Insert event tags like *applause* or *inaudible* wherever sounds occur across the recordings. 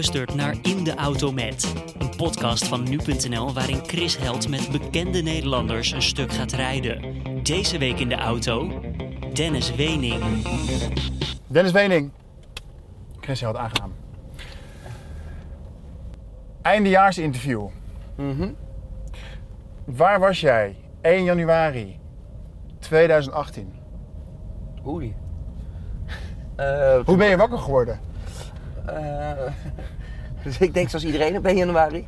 luistert naar In de Auto Met, een podcast van nu.nl waarin Chris Held met bekende Nederlanders een stuk gaat rijden. Deze week in de auto, Dennis Wening. Dennis Wening. Chris Held, aangenaam. Eindejaarsinterview. Mhm. Waar was jij 1 januari 2018? Oei. Eh, Hoe ben je wakker geworden? eh, *laughs* dus ik denk zoals iedereen op 1 januari.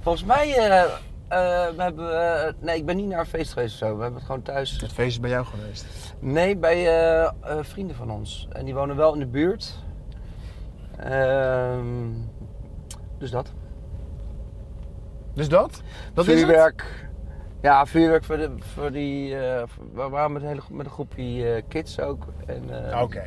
Volgens mij, eh, eh, we hebben, eh, nee, ik ben niet naar een feest geweest of zo. We hebben het gewoon thuis. Het feest is bij jou geweest. Nee, bij vrienden van ons. En die wonen wel in de buurt. Ehm, dus dat. Dus dat? Dat is het? vuurwerk. Ja, vuurwerk voor, de, voor die. we waren met een, hele, met een groepje kids ook. En, eh, Oké.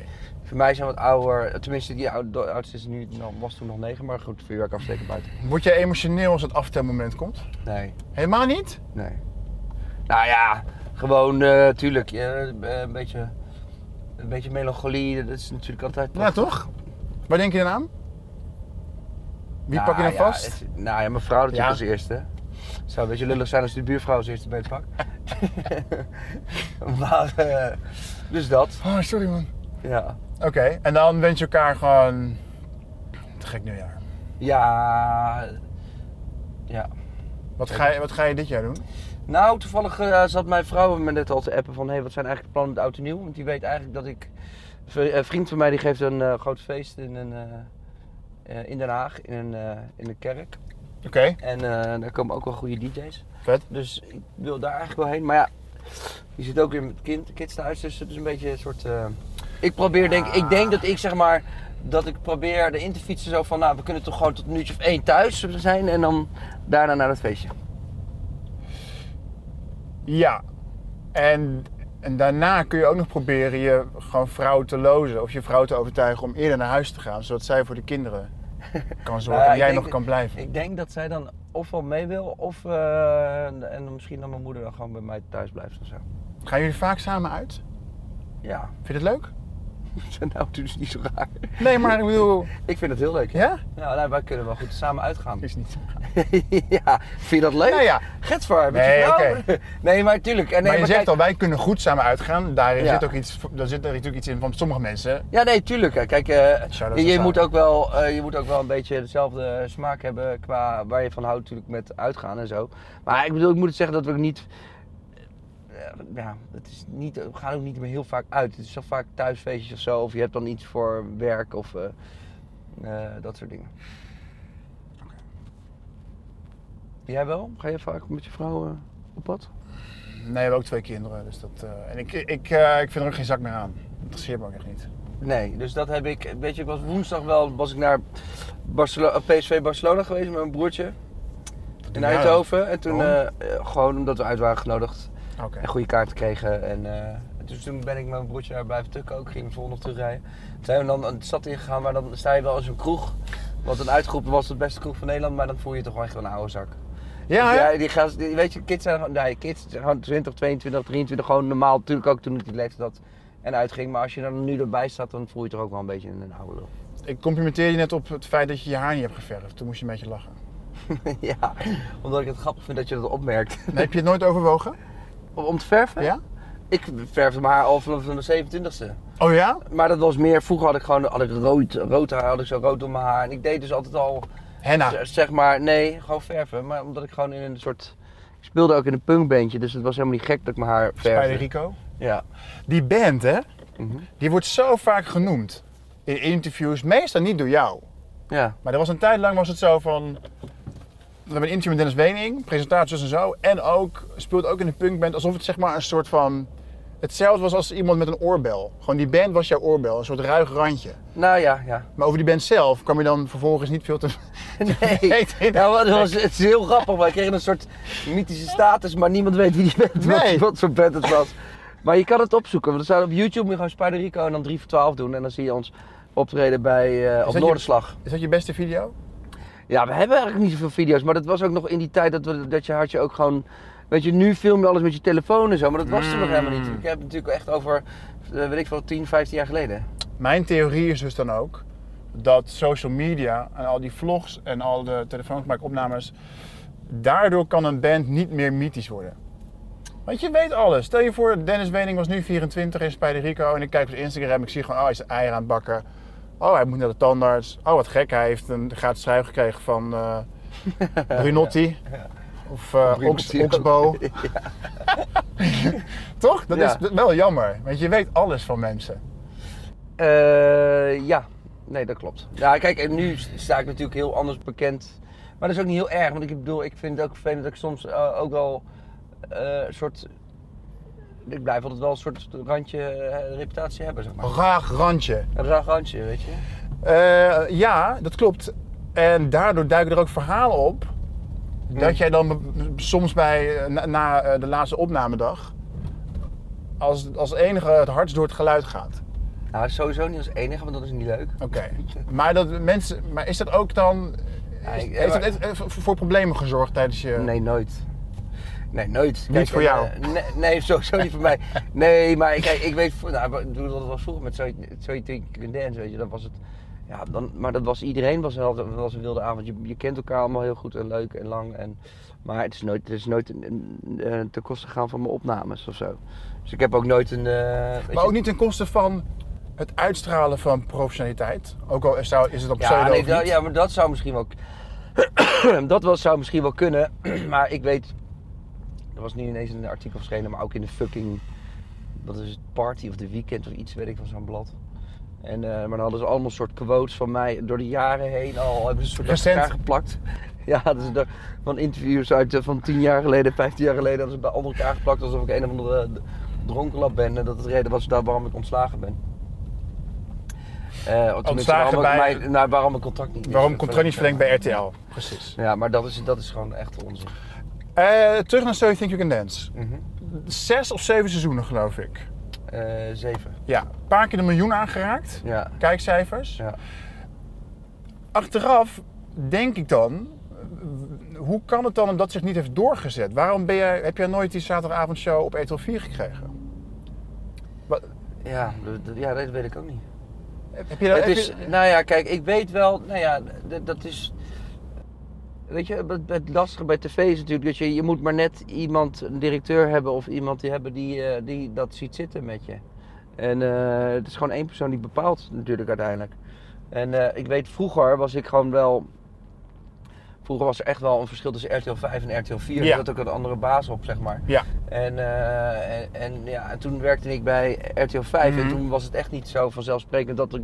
Voor mij zijn wat ouder. Tenminste, die oud- de oudste is nu, nou, was toen nog negen, maar goed, vuurwerk afsteken buiten. Word jij emotioneel als het aftelmoment komt? Nee, Helemaal niet? nee. Nou ja, gewoon, eh tuurlijk, ja, eh, een beetje. Een beetje melancholie, dat is natuurlijk altijd. Ja, toch? Waar denk je dan aan? Wie Nou pak je dan ja, vast? het- nou ja, mijn vrouw natuurlijk Ja. als eerste. Het zou een beetje lullig zijn als de buurvrouw als eerste bij het pak. *laughs* *laughs* maar, eh, dus dat. Oh, sorry man. Ja. Oké, en dan wens je elkaar gewoon... Te gek nieuwjaar. Ja. Ja. Wat ga, je, wat ga je dit jaar doen? Nou, toevallig eh, zat mijn vrouw me net al te appen van... Hey, wat zijn eigenlijk de plannen met oud en nieuw? Want die weet eigenlijk dat ik... Een vriend van mij die geeft een eh, groot feest in, een, eh, eh, in Den Haag, in een, eh, in een kerk. Oké, En eh, daar komen ook wel goede DJ's. vet. Dus ik wil daar eigenlijk wel heen. Maar ja, je zit ook weer met kind, kids thuis. Dus het is een beetje een soort... ik probeer, denk ik denk dat ik zeg maar... Dat ik probeer erin te fietsen zo van... Nou, we kunnen toch gewoon tot een uurtje of één thuis zijn. En dan daarna naar het feestje. Ja. En, en daarna kun je ook nog proberen je gewoon vrouw te lozen. Of je vrouw te overtuigen om eerder naar huis te gaan. Zodat zij voor de kinderen *laughs* kan zorgen Nou en jij nog kan blijven. Ik denk dat zij dan ofwel mee wil... Of eh, en misschien dan mijn moeder dan gewoon bij mij thuis blijft of zo. Gaan jullie vaak samen uit? Ja, Vind je het leuk? *laughs* nou dus niet zo raar. Nee, maar ik bedoel... Ik vind het heel leuk. Ja? Ja, nou, wij kunnen wel goed samen uitgaan. Is niet. *laughs* ja, vind je dat leuk? Nou ja. Getsvaar, Nee, je vrouw? oké. *laughs* nee, maar tuurlijk. En nee, maar je maar zegt kijk- al, wij kunnen goed samen uitgaan. Daarin Ja. zit ook iets, daar zit er natuurlijk iets in van sommige mensen. Ja, nee, tuurlijk. Kijk, eh, je, moet ook wel, eh, je moet ook wel een beetje dezelfde smaak hebben qua waar je van houdt natuurlijk met uitgaan en zo. Maar ik bedoel, ik moet het zeggen dat we ook niet... eh, ja, het is niet, we gaan ook niet meer heel vaak uit. Het is zo vaak thuisfeestjes of zo. Of je hebt dan iets voor werk of eh, eh, dat soort dingen. Jij wel? Ga je vaak met je vrouw op pad? Nee, we hebben ook twee kinderen. Dus dat, en ik, ik, ik vind er ook geen zak meer aan. Dat interesseert me ook echt niet. Nee, dus dat heb ik. Weet je, ik was woensdag wel was ik naar Barcelo- PSV Barcelona geweest met mijn broertje. In Ja. Eindhoven. En toen gewoon omdat we uit waren genodigd Oké. en goede kaarten kregen. En eh, dus toen ben ik met mijn broertje daar blijven tukken ook. Ging volgende nog terugrijden. Toen zijn we dan een stad ingegaan waar dan sta je wel als een kroeg. Wat een uitgeroepen was de beste kroeg van Nederland, maar dan voel je je toch wel echt wel een oude zak. Ja, hè? ja die gasten, die- weet je, kids zijn gewoon, nee, kids zijn gewoon 20, 22, 23, gewoon normaal. Natuurlijk ook toen ik die leeftijd had en uitging. Maar als je dan nu erbij staat, dan voel je toch ook wel een beetje een oude lul. Ik complimenteer je net op het feit dat je je haar niet hebt geverfd. Toen moest je een beetje lachen. *laughs* ja, omdat ik het grappig vind dat je dat opmerkt. Heb je het nooit overwogen? *laughs* Om om te verven? Ja? Ik verfde mijn haar al vanaf de 27e. Oh ja? Maar dat was meer, vroeger had ik gewoon had ik rood, rood haar, had ik zo rood door mijn haar. En ik deed dus altijd al, Henna. z- zeg maar, nee, gewoon verven. Maar omdat ik gewoon in een soort, ik speelde ook in een punkbandje. Dus het was helemaal niet gek dat ik mijn haar verfde. Spider Rico. Ja. Die band, hè? Mhm. Die wordt zo vaak genoemd. In interviews. Meestal niet door jou. Ja. Maar er was een tijd lang was het zo van... We hebben een interview met Dennis Wening, presentaties en zo. En ook, speelt ook in een punkband alsof het zeg maar een soort van... Hetzelfde was als iemand met een oorbel. Gewoon die band was jouw oorbel, een soort ruig randje. Nou ja, ja. Maar over die band zelf kwam je dan vervolgens niet veel te *laughs* Nee. Nou, wat was, het is heel grappig, maar ik kreeg een soort mythische status, maar niemand weet wie die band was, Nee. wat voor band het was. Maar je kan het opzoeken, want er staat op YouTube moet je gewoon Spider Rico en dan 3 voor 12 doen en dan zie je ons optreden bij, eh op je- Noorderslag. Is dat je beste video? Ja, we hebben eigenlijk niet zoveel video's, maar dat was ook nog in die tijd dat, we, dat je had je ook gewoon... Weet je, nu film je alles met je telefoon en zo, maar dat was toen nog helemaal niet. Ik heb het natuurlijk echt over, eh, weet ik veel, 10, 15 jaar geleden. Mijn theorie is dus dan ook dat social media en al die vlogs en al de telefoongespreksopnames, daardoor kan een band niet meer mythisch worden. Want je weet alles. Stel je voor, Dennis Wening was nu 24 in bij de Rico en ik kijk op zijn Instagram ik zie gewoon, oh hij is eieren aan het bakken. Oh, hij moet naar de tandarts. Oh, wat gek, hij heeft een gratis schrijf gekregen van eh *laughs* Brunotti. Of eh Brunotti Ox, Oxbo. *laughs* Ja. Toch? Dat is wel jammer, want je weet alles van mensen. Eh, ja, nee, dat klopt. Ja, kijk, en nu sta ik natuurlijk heel anders bekend. Maar dat is ook niet heel erg, want ik bedoel, ik vind het ook vervelend dat ik soms ook wel een soort. Ik blijf altijd wel een soort randje eh, reputatie hebben, zeg maar. Raag randje. Een raar randje, weet je. Eh, ja, dat klopt. En daardoor duiken er ook verhalen op. Dat jij dan soms bij, eh, na, na, de laatste opnamedag, als, als enige het hardst door het geluid gaat. Nou, sowieso niet als enige, want dat is niet leuk. Oké. Maar, dat mensen, maar is dat ook dan. Ja, is- ik- heeft maar- voor voor problemen gezorgd tijdens je. Nee, nooit. Nee, nooit. Niet voor jou? eh, nee, nee, sowieso niet voor mij. Nee, maar kijk, ik weet, nou, dat was vroeger met You Can Dance, weet je, dan was het, ja, dan, maar dat was, iedereen was wel, dat was een wilde avond. Je, je kent elkaar allemaal heel goed en leuk en lang, en, maar het is nooit, het is nooit een, ten koste gegaan van mijn opnames of zo. Dus ik heb ook nooit een, eh, Maar je- ook niet ten koste van het uitstralen van professionaliteit. Ook al is, het op pseudo Ja, nee, dat, niet. ja, maar dat zou misschien wel. *clears throat* dat was, zou misschien wel kunnen. *clears throat* maar ik weet. Er was niet ineens een artikel verschenen, maar ook in de fucking. Wat is het? Party of the Weekend of iets, weet ik van zo'n blad. En, eh, maar dan hadden ze allemaal soort quotes van mij door de jaren heen al. Hebben ze een soort elkaar geplakt. *laughs* Ja, is van interviews uit eh, van 10 jaar geleden, 15 jaar geleden. hadden ze bij onder elkaar geplakt alsof ik een of andere dronkenlap ben. En dat het de reden was daar waarom ik ontslagen ben. Eh, Ontslagen waarom, bij- mij, nou, waarom mijn contract niet Waarom contract niet verlengd bij RTL? Precies. Ja, maar dat is, dat is gewoon echt onzin. Eh, terug naar So You Think You Can Dance. Mhm. Zes of zeven seizoenen geloof ik. Eh, zeven. Ja, een paar keer de miljoen aangeraakt. Ja. Kijkcijfers. Ja. Achteraf denk ik dan, hoe kan het dan dat zich niet heeft doorgezet? Waarom ben jij, heb jij nooit die zaterdagavondshow op RTL 4 gekregen? Wat, Ja, ja, dat weet ik ook niet. heb je dat, Het is, je- nou ja, kijk, ik weet wel, nou ja, dat is. Weet je, het, het lastige bij tv is natuurlijk dat je, je moet maar net iemand, een directeur hebben of iemand die hebben die, eh, die dat ziet zitten met je. En eh, het is gewoon één persoon die bepaalt natuurlijk uiteindelijk. En eh, ik weet, vroeger was ik gewoon wel. Vroeger was er echt wel een verschil tussen RTL 5 en RTL 4. Ja. Er zat ook een andere baas op, zeg maar. Ja, En, en, en ja, en toen werkte ik bij RTL 5 Mhm. en toen was het echt niet zo vanzelfsprekend dat ik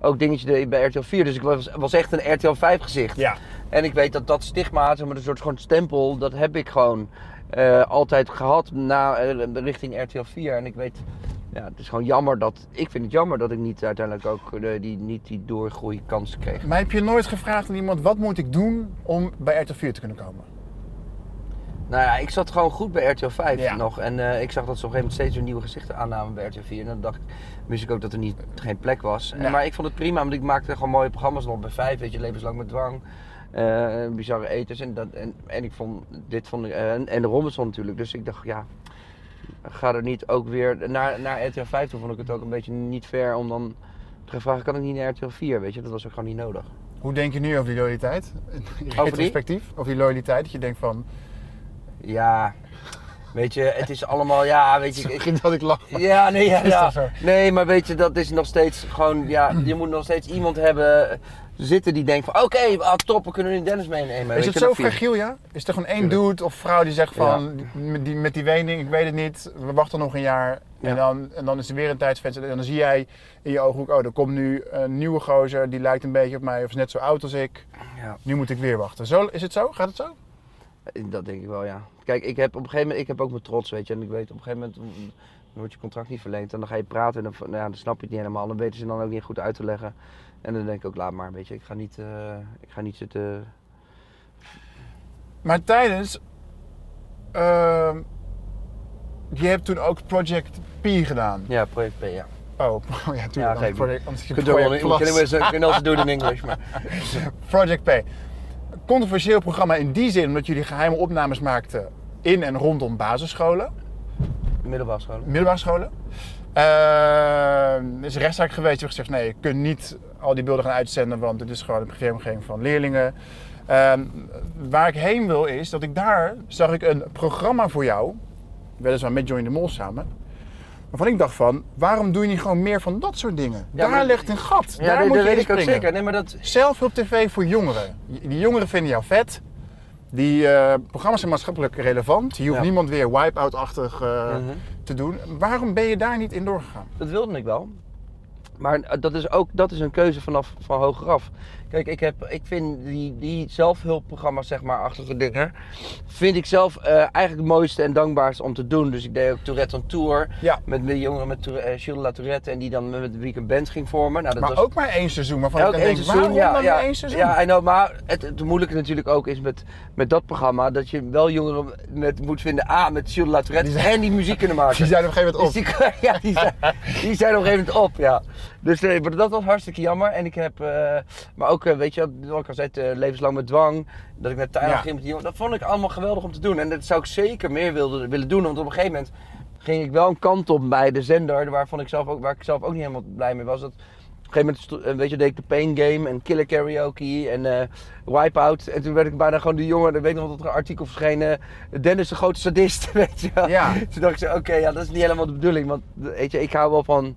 ook dingetjes deed bij RTL 4. Dus ik was, was echt een RTL 5 gezicht. ja. En ik weet dat dat stigma, zeg maar, een soort gewoon stempel, dat heb ik gewoon eh, altijd gehad na, eh, richting RTL 4. En ik weet, ja, het is gewoon jammer dat, ik vind het jammer dat ik niet uiteindelijk ook eh, die, niet die doorgroeikans kreeg. Maar heb je nooit gevraagd aan iemand, wat moet ik doen om bij RTL 4 te kunnen komen? Nou ja, ik zat gewoon goed bij RTL 5 Ja. nog. En ik zag dat ze op een gegeven moment steeds weer nieuwe gezichten aannamen bij RTL 4. En dan dacht ik, wist ik ook dat er niet, geen plek was. En, maar ik vond het prima, want ik maakte gewoon mooie programma's nog bij 5. Weet je, Levenslang met dwang. Eh, bizarre eters. En, dat, en, en ik vond dit vond ik, eh, en, en de Robinson natuurlijk. Dus ik dacht, ja, ga er niet ook weer naar, naar RTL 5 toe. Vond ik het ook een beetje niet fair om dan te gaan vragen, kan ik niet naar RTL 4? Weet je, dat was ook gewoon niet nodig. Hoe denk je nu over die loyaliteit? In retrospectief, over die loyaliteit. Dat je denkt van, Ja, weet je, het is allemaal, ja, weet je. ik- ik dat ik lach. maar- Ja, nee, ja, ja. nee, maar weet je, dat is nog steeds gewoon, ja, je moet nog steeds iemand hebben zitten die denkt van, oké, ah, top, we kunnen nu Dennis meenemen. Is het zo fragiel, ja? Is er gewoon één dude of vrouw die zegt van, Ja. met, die, met die wening, ik weet het niet, we wachten nog een jaar. En, dan, en dan is er weer een tijdsvenster. En dan zie jij in je ooghoek, oh, er komt nu een nieuwe gozer, die lijkt een beetje op mij, of is net zo oud als ik. Ja, Nu moet ik weer wachten. Zo, is het zo? Gaat het zo? Dat denk ik wel, ja. Kijk, ik heb op een gegeven moment, ik heb ook mijn trots, weet je. En ik weet, op een gegeven moment mm, dan wordt je contract niet verlengd. En dan ga je praten en dan, nou ja, dan snap je het niet helemaal. Dan weten ze dan ook niet goed uit te leggen. En dan denk ik ook, laat maar, weet je. Ik ga niet, eh, ik ga niet zitten... Maar tijdens, ehm, je hebt toen ook Project P gedaan. Ja, project P, ja. Oh, oh *laughs* ja, Ja, tuurlijk. geef Project, Project in, Plus. kunnen we kunnen also do it in English, maar... *laughs* Project P. Controversieel programma in die zin omdat jullie geheime opnames maakten in en rondom basisscholen, Middelbare scholen. middelbare scholen. Er is rechtszaak geweest. Je hebt gezegd, nee, je kunt niet al die beelden gaan uitzenden, want dit is gewoon een privéomgeving van leerlingen. Ehm, waar ik heen wil is dat ik daar zag ik een programma voor jou, weliswaar met Join de Mol samen. Waarvan ik dacht van, waarom doe je niet gewoon meer van dat soort dingen? Ja, daar maar- ligt een gat. Ja, daar moet dat je weet ik ook zeker. Nee, maar dat... Zelfhulp TV voor jongeren. Die jongeren vinden jou vet. Die eh, programma's zijn maatschappelijk relevant. Je hoeft Ja. niemand weer wipe-out-achtig eh, Mhm. te doen. Waarom ben je daar niet in doorgegaan? Dat wilde ik wel. Maar eh, dat is ook dat is een keuze vanaf van hogeraf. Kijk, ik, heb, ik vind die, die zelfhulpprogramma's, zeg maar, achtige dingen, vind ik zelf eh, eigenlijk het mooiste en dankbaarste om te doen. Dus ik deed ook Tourette on Tour Ja. met de jongeren met Tour- eh, Gilles La Tourette en die dan met de weekend band ging vormen. Nou, dat Maar was ook maar één seizoen. Waarvan elk ik één denk, seizoen. Ja, ja, maar één seizoen? ja, I know, maar het, het moeilijke natuurlijk ook is met, met dat programma dat je wel jongeren met, moet vinden, A, met Gilles La Tourette Die zijn- en die muziek kunnen *laughs* maken. Die zijn op een gegeven moment op. Dus die, *laughs* ja, die zijn, die zijn op een gegeven moment op, ja. Dus eh, dat was hartstikke jammer. En ik heb, eh, maar ook, eh, weet je, wat ik al zei, levenslang met dwang. Dat ik naar Thailand Ja. ging met die jongen. Dat vond ik allemaal geweldig om te doen. En dat zou ik zeker meer wilde, willen doen. Want op een gegeven moment ging ik wel een kant op bij de zender. Waarvan ik zelf ook, waar ik zelf ook niet helemaal blij mee was. Dat, op een gegeven moment, weet je, deed ik de Pain Game en Killer Karaoke en Wipeout. En toen werd ik bijna gewoon die jongen, dan weet ik nog dat er een artikel verscheen, Dennis de grote sadist, *laughs* weet je wel. Ja. Toen dacht ik zo, oké, ja, dat is niet helemaal de bedoeling. Want weet je, ik hou wel van.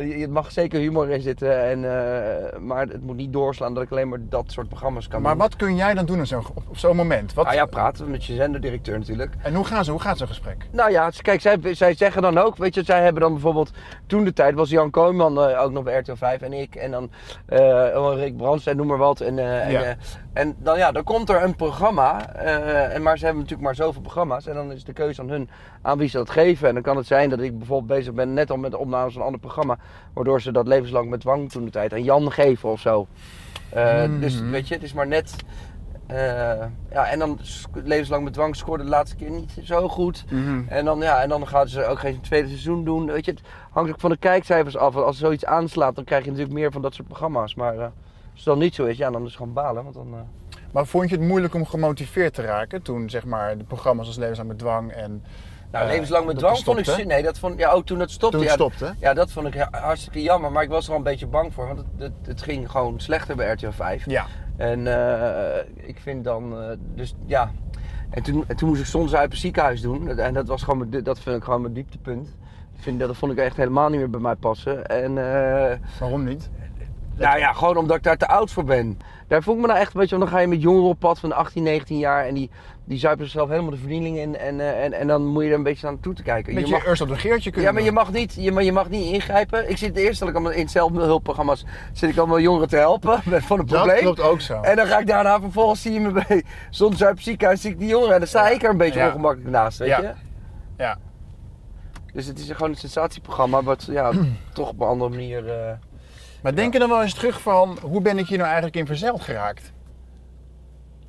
Je je mag zeker humor in zitten, en, eh, maar het moet niet doorslaan dat ik alleen maar dat soort programma's kan Maar doen. wat kun jij dan doen op zo'n, op op zo'n moment? Wat, Nou ja, praten met je zenderdirecteur natuurlijk. En hoe, gaan ze, hoe gaat zo'n gesprek? Nou ja, kijk, zij, zij zeggen dan ook, weet je, zij hebben dan bijvoorbeeld, toen de tijd was Jan Kooijman eh, ook nog bij RTL 5 en ik en dan eh Rick Brands en noem maar wat. En, eh, en, Ja. eh, en dan ja, dan komt er een programma, eh, en maar ze hebben natuurlijk maar zoveel programma's en dan is de keuze aan hun aan wie ze dat geven. En dan kan het zijn dat ik bijvoorbeeld bezig ben net al met de opnames van een ander programma, waardoor ze dat levenslang met dwang toen de tijd aan Jan geven of zo. Eh, Dus Mhm. weet je, het is maar net. eh, ja, en dan levenslang met dwang scoorde de laatste keer niet zo goed. En dan, ja, en dan gaan ze ook geen tweede seizoen doen. Weet je, het hangt ook van de kijkcijfers af. Als er zoiets aanslaat, dan krijg je natuurlijk meer van dat soort programma's. Maar als het dan niet zo is, ja, dan is het gewoon balen. Want dan, eh, Maar vond je het moeilijk om gemotiveerd te raken toen zeg maar, de programma's als Levenslang met Dwang en... nou, eh, levenslang met dwang vond ik... Nee, dat vond, ja, ook toen het stopte. Toen het ja, stopte? Ja, dat vond ik hartstikke jammer. Maar ik was er al een beetje bang voor. Want het, het, het ging gewoon slechter bij RTL 5. Ja. En eh, ik vind dan, dus ja. En toen, en toen moest ik soms uit het ziekenhuis doen. En dat, was gewoon mijn, dat vind ik gewoon mijn dieptepunt. Vind, dat vond ik echt helemaal niet meer bij mij passen. En Waarom niet? Nou ja, gewoon omdat ik daar te oud voor ben. Daar voel ik me nou echt een beetje, want dan ga je met jongeren op pad van 18, 19 jaar. En die, die zuipen zichzelf helemaal de verdiening in. En, eh, en, en dan moet je er een beetje aan toe te kijken. Met Je mag- Ursula de Geertje kunnen ja, maar je mag niet, je, maar je mag niet ingrijpen. Ik zit eerst dat ik allemaal in zelfhulpprogramma's zit ik allemaal jongeren te helpen *laughs* met van een Dat probleem. klopt ook zo. En dan ga ik daarna vervolgens zie je me bij soms uit het ziekenhuis zie ik die jongeren en dan sta Ja. ik er een beetje Ja. ongemakkelijk naast, weet Ja. je? Ja. Dus het is gewoon een sensatieprogramma wat ja, *clears throat* toch op een andere manier. eh, Maar denk je dan wel eens terug van, hoe ben ik hier nou eigenlijk in verzeild geraakt?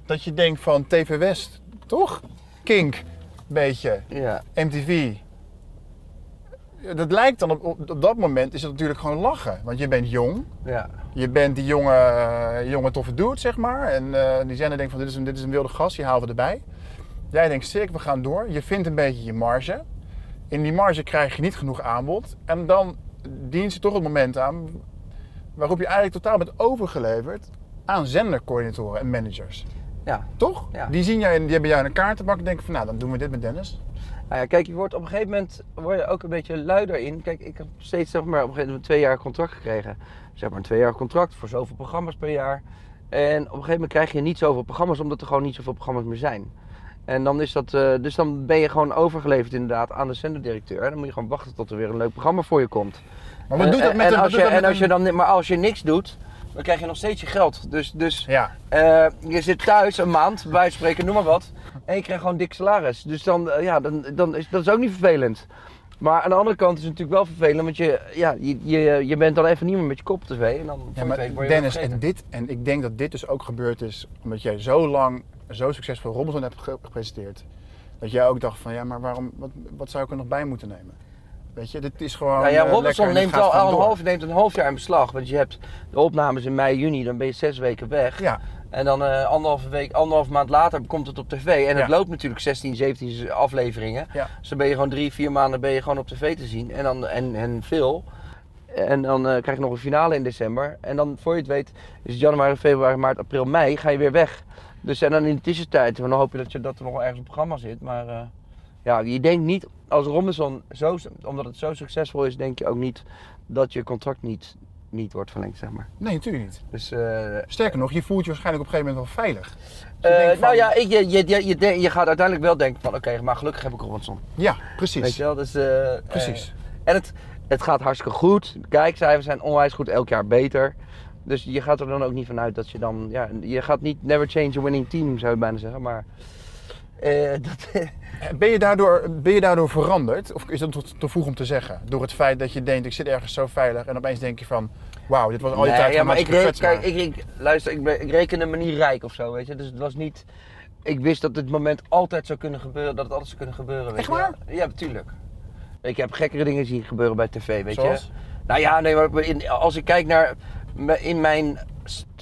Dat je denkt van TV West, toch? Kink, beetje, ja. MTV. Dat lijkt dan op, op, op dat moment is het natuurlijk gewoon lachen. Want je bent jong, Ja. je bent die jonge, eh, jonge toffe dude, zeg maar. En eh, die zender denkt van, dit is, een, dit is een wilde gast, die halen we erbij. Jij denkt, sick, we gaan door. Je vindt een beetje je marge. In die marge krijg je niet genoeg aanbod. En dan dient ze toch het moment aan waarop je eigenlijk totaal bent overgeleverd aan zendercoördinatoren en managers. ja. Toch? Ja. Die zien in- die hebben jou in een kaartenbak en denken van, nou, dan doen we dit met Dennis. Nou ja, kijk, je wordt op een gegeven moment word je ook een beetje luider in. Kijk, ik heb steeds zeg maar, op een gegeven moment een twee jaar contract gekregen. Zeg maar een twee jaar contract voor zoveel programma's per jaar. En op een gegeven moment krijg je niet zoveel programma's, omdat er gewoon niet zoveel programma's meer zijn. En dan is dat, eh, dus dan ben je gewoon overgeleverd inderdaad aan de zenderdirecteur. En dan moet je gewoon wachten tot er weer een leuk programma voor je komt. Maar wat doet dat met en een... als je, en als je dan, maar als je niks doet, dan krijg je nog steeds je geld. Dus, dus Ja, eh, je zit thuis een maand, bij spreken, noem maar wat. En je krijgt gewoon dik salaris. Dus dan, eh, ja, dan, dan is dat is ook niet vervelend. Maar aan de andere kant is het natuurlijk wel vervelend, want je, ja, je, je, je bent dan even niet meer met je kop op tv. En dan ja maar Dennis, en, dit, en ik denk dat dit dus ook gebeurd is omdat jij zo lang zo succesvol Robinson hebt ge- gepresenteerd. Dat jij ook dacht van, ja, maar waarom, wat, wat zou ik er nog bij moeten nemen? Weet je, dit is gewoon Nou ja, eh, lekker neemt al, een half, neemt een half jaar in beslag. Want je hebt de opnames in mei, juni, dan ben je zes weken weg. Ja, En dan eh anderhalve week, anderhalve maand later komt het op tv. En het loopt natuurlijk 16, 17 afleveringen. ja. Dus dan ben je gewoon drie, vier maanden ben je gewoon op tv te zien. En, dan, en, en veel. En dan eh, krijg je nog een finale in december. En dan, voor je het weet, is het januari, februari, maart, april, mei, ga je weer weg. Dus en dan in de tussentijd, dan hoop je dat, je, dat er nog wel ergens op het programma zit. Maar eh, ja, je denkt niet, als Robinson, zo, omdat het zo succesvol is, denk je ook niet dat je contract niet, niet wordt verlengd, zeg maar. Nee, natuurlijk niet. Dus, eh, Sterker nog, je voelt je waarschijnlijk op een gegeven moment wel veilig. Dus eh, van- nou ja, ik, je, je, je, je, denk- je gaat uiteindelijk wel denken van, oké, maar gelukkig heb ik Robinson. Ja, precies. Weet je wel, dus... Precies. en het, het gaat hartstikke goed. Kijkcijfers zijn onwijs goed, elk jaar beter. Dus je gaat er dan ook niet vanuit dat je dan... Ja, je gaat niet never change a winning team, zou je bijna zeggen. Maar eh, *laughs* dat, Ben je, daardoor, ben je daardoor veranderd? Of is dat te, te vroeg om te zeggen? Door het feit dat je denkt, ik zit ergens zo veilig en opeens denk je van, wauw, dit was al die Nee, tijd ja, maar ik, hartstikke re- kijk, ik, ik, luister, ik, ben, ik rekende me niet rijk of zo, weet je. Dus het was niet... Ik wist dat dit moment altijd zou kunnen gebeuren, dat het altijd zou kunnen gebeuren, weet Echt je. waar? Ja, natuurlijk. Ik heb gekkere dingen zien gebeuren bij tv, weet Zoals? je. Nou ja, nee, maar in, als ik kijk naar... In mijn,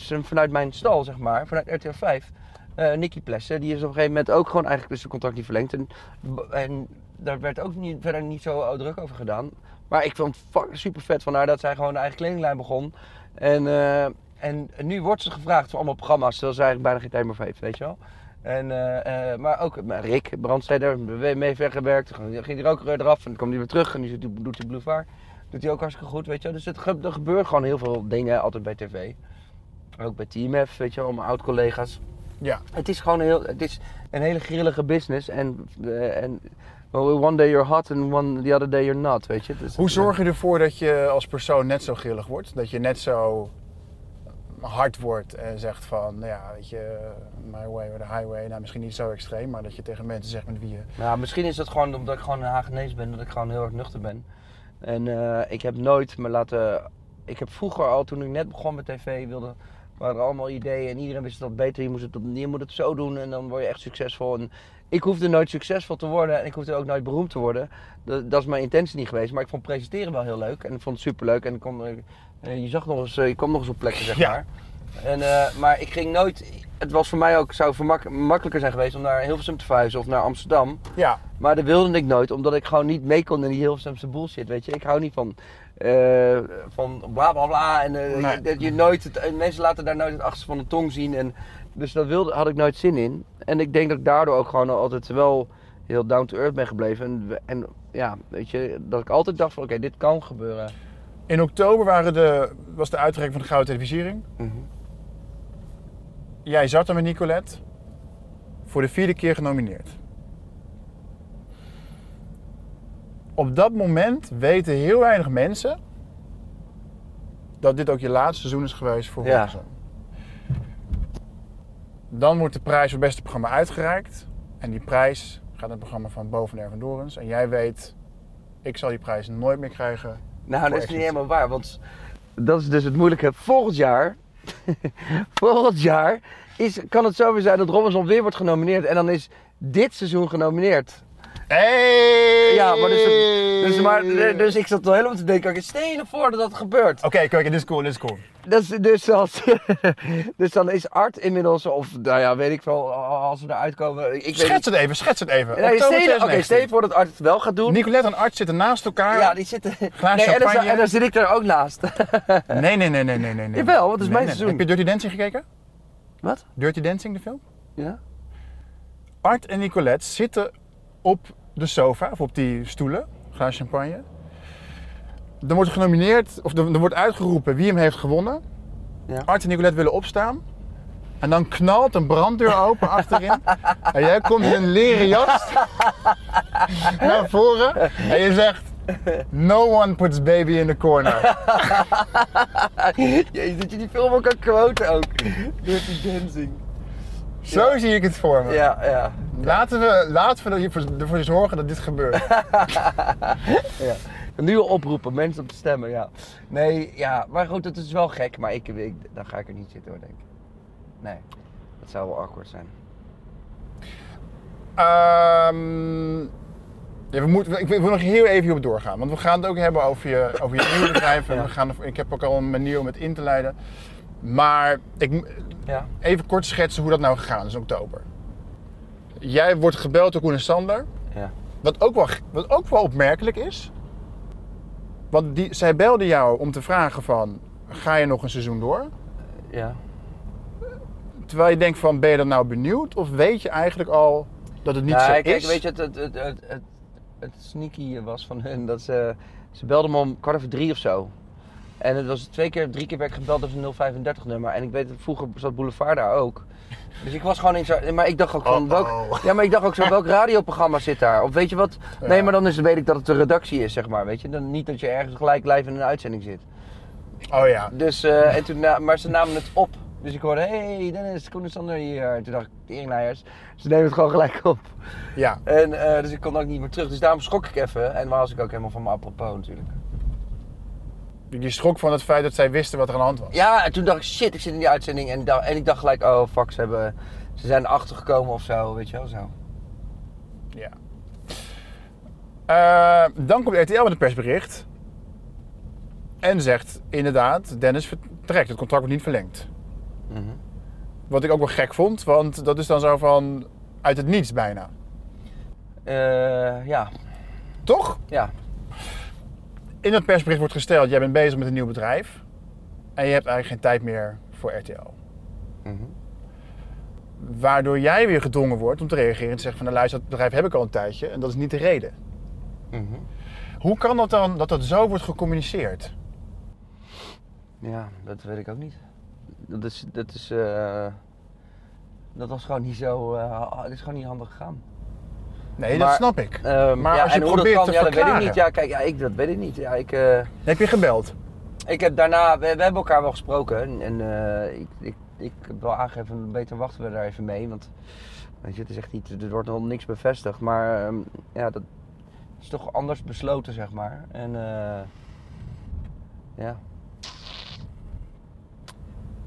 vanuit mijn stal, zeg maar, vanuit RTL 5... eh Nicky Plessen, die is op een gegeven moment ook gewoon eigenlijk dus zijn contract niet verlengd. En, en daar werd ook niet, verder niet zo druk over gedaan. Maar ik vond het super vet van haar dat zij gewoon een eigen kledinglijn begon. En, eh, en nu wordt ze gevraagd voor allemaal programma's, terwijl ze eigenlijk bijna geen tijd meer heeft, weet je wel. En, eh, maar ook met Rick Brandsteder, mee vergewerkt. Ging er ook weer eraf en dan kwam hij weer terug en nu doet- hij Boulevard. Doet hij ook hartstikke goed, weet je. Dus het, ge- er gebeuren gewoon heel veel dingen altijd bij tv. Ook bij TMF, weet je wel, mijn oud-collega's. Ja, Het is gewoon heel, het is een hele grillige business. En, eh, en one day you're hot and one, the other day you're not, weet je. Dus, Hoe zorg je ervoor dat je als persoon net zo grillig wordt? Dat je net zo hard wordt en zegt van, nou ja, weet je, my way or the highway. Nou, misschien niet zo extreem, maar dat je tegen mensen zegt met wie je... Nou, misschien is dat gewoon omdat ik gewoon een Hagenees ben, dat ik gewoon heel erg nuchter ben. En eh, ik heb nooit me laten. Ik heb vroeger al, toen ik net begon met tv, wilde, waren er allemaal ideeën en iedereen wist dat beter. Je, moest het, je moet het zo doen en dan word je echt succesvol. En ik hoefde nooit succesvol te worden en ik hoefde ook nooit beroemd te worden. Dat, dat is mijn intentie niet geweest. Maar ik vond presenteren wel heel leuk en ik vond het superleuk. En ik kon, eh, je zag nog eens, eh, je kwam nog eens op plekken, zeg Ja. maar. En, maar ik ging nooit. Het was voor mij ook, zou vermak- makkelijker zijn geweest om naar Hilversum te verhuizen of naar Amsterdam. Ja, Maar dat wilde ik nooit, omdat ik gewoon niet mee kon in die Hilversumse bullshit, weet je. Ik hou niet van, eh, van bla bla bla. En eh, Nee. dat je nooit, het, en mensen laten daar nooit het achterste van de tong zien. En, dus dat wilde, had ik nooit zin in. En ik denk dat ik daardoor ook gewoon altijd wel heel down to earth ben gebleven. En, en ja, weet je, dat ik altijd dacht van oké, dit kan gebeuren. in oktober waren de, was de uitreiking van de Gouden Televisiering. Mhm. Jij zat er met Nicolette. Voor de vierde keer genomineerd. Op dat moment weten heel weinig mensen dat dit ook je laatste seizoen is geweest voor Ja. Robinson. Dan wordt de prijs voor het beste programma uitgereikt. En die prijs gaat naar het programma van Boven Ervan Dorens. En jij weet, ik zal die prijs nooit meer krijgen. Nou, dat is niet helemaal waar, want dat is dus het moeilijke. Volgend jaar, *laughs* volgend jaar is, kan het zo weer zijn dat Robinson weer wordt genomineerd. En dan is dit seizoen genomineerd. Hey! Ja, maar dus, dus, maar, dus ik zat wel helemaal te denken, stel je nou voor dat dat gebeurt. Oké, kijk, dit is cool, dit is cool. Dus, dus, als, *laughs* dus dan is Art inmiddels, of nou ja, weet ik wel, als we eruit komen. Ik weet Schets het even, schets het even. Nee, Oké, 2019. stel je voor dat Art het wel gaat doen. Nicolette en Art zitten naast elkaar. Ja, die zitten. *laughs* Nee, en, dan, en dan zit ik er ook naast. *laughs* Nee, nee, nee, nee, nee, nee. Jawel, want het is Nee, mijn nee. seizoen. Heb je Dirty Dancing gekeken? Wat? Dirty Dancing, de film? Ja? Art en Nicolette zitten op de sofa, of op die stoelen, glaas champagne. Er wordt genomineerd, of er, er wordt uitgeroepen wie hem heeft gewonnen. Ja. Art en Nicolette willen opstaan. En dan knalt een branddeur open *laughs* achterin. En jij komt in een leren jas *laughs* naar voren. En je zegt, no one puts baby in the corner. *laughs* Jezus, dat je die film ook kan quoten ook. Dirty Dancing. Zo zie ik het voor me. Ja, ja. Laten we, laten we ervoor- zorgen dat dit gebeurt. *laughs* *laughs* ja. Nu al oproepen, mensen om te stemmen, ja. Nee, ja, maar goed, het is wel gek, maar ik, ik, dan ga ik er niet zitten hoor, denk ik. Nee, dat zou wel awkward zijn. Ehm, ja, we moeten, ik wil nog heel even hierop doorgaan. Want we gaan het ook hebben over je, over je *coughs* nieuwe bedrijf. En Ja. we gaan, ik heb ook al een manier om het in te leiden. Maar ik, Ja. even kort schetsen hoe dat nou gegaan is in oktober. Jij wordt gebeld door Koen en Sander. Ja. Wat ook, wel, wat ook wel opmerkelijk is. Want die, zij belde jou om te vragen van, ga je nog een seizoen door? Ja. Terwijl je denkt van, ben je dan nou benieuwd? Of weet je eigenlijk al dat het niet Ja, zo kijk, is? weet je, het, het, het, het, het, het sneaky was van hun dat ze, ze belden me om kwart over drie of zo. En het was twee keer, drie keer werd ik gebeld op een 035 nummer. En ik weet dat vroeger zat Boulevard daar ook. Dus ik was gewoon in zo, maar ik dacht ook van, welk, ja, maar ik dacht ook zo, welk *laughs* radioprogramma zit daar? Of weet je wat? Nee, Ja. maar dan is, weet ik dat het de redactie is, zeg maar, weet je. Dan niet dat je ergens gelijk live in een uitzending zit. Oh ja. Dus, eh, en toen, na- maar ze namen het op. Dus ik hoorde, hey Dennis, Koen en Sander hier. En toen dacht ik, teringleiers, ze nemen het gewoon gelijk op. Ja. En, eh, dus ik kon ook niet meer terug. Dus daarom schrok ik even. En was ik ook helemaal van mijn apropos natuurlijk. Je schrok van het feit dat zij wisten wat er aan de hand was. Ja, en toen dacht ik, shit, ik zit in die uitzending. En, da- en ik dacht gelijk, oh fuck, ze, hebben, ze zijn erachter gekomen of zo, weet je wel zo. Ja. Eh, dan komt RTL met een persbericht. En zegt inderdaad, Dennis vertrekt. Het contract wordt niet verlengd. Mhm. Wat ik ook wel gek vond, want dat is dan zo van uit het niets bijna. Eh, ja, Toch? ja. In het persbericht wordt gesteld, jij bent bezig met een nieuw bedrijf. En je hebt eigenlijk geen tijd meer voor RTL. Mhm. Waardoor jij weer gedwongen wordt om te reageren en te zeggen van... nou luister, dat bedrijf heb ik al een tijdje en dat is niet de reden. Mhm. Hoe kan dat dan dat dat zo wordt gecommuniceerd? Ja, dat weet ik ook niet. Dat is, dat is, eh, dat was gewoon niet zo, eh, het is gewoon niet handig gegaan. Nee, Maar- dat snap ik. Ehm, Maar ja, als je en probeert kan, te ja, dat weet ik niet. Ja, kijk, ja, ik, dat weet ik niet. Ja, ik, eh, Heb je gebeld? ik heb daarna, we, we hebben elkaar wel gesproken. En, en eh, ik, ik, ik heb wel aangegeven, beter wachten we daar even mee. Want weet je, het is echt niet, er wordt nog niks bevestigd. Maar ehm, ja, dat is toch anders besloten, zeg maar. En eh, ja,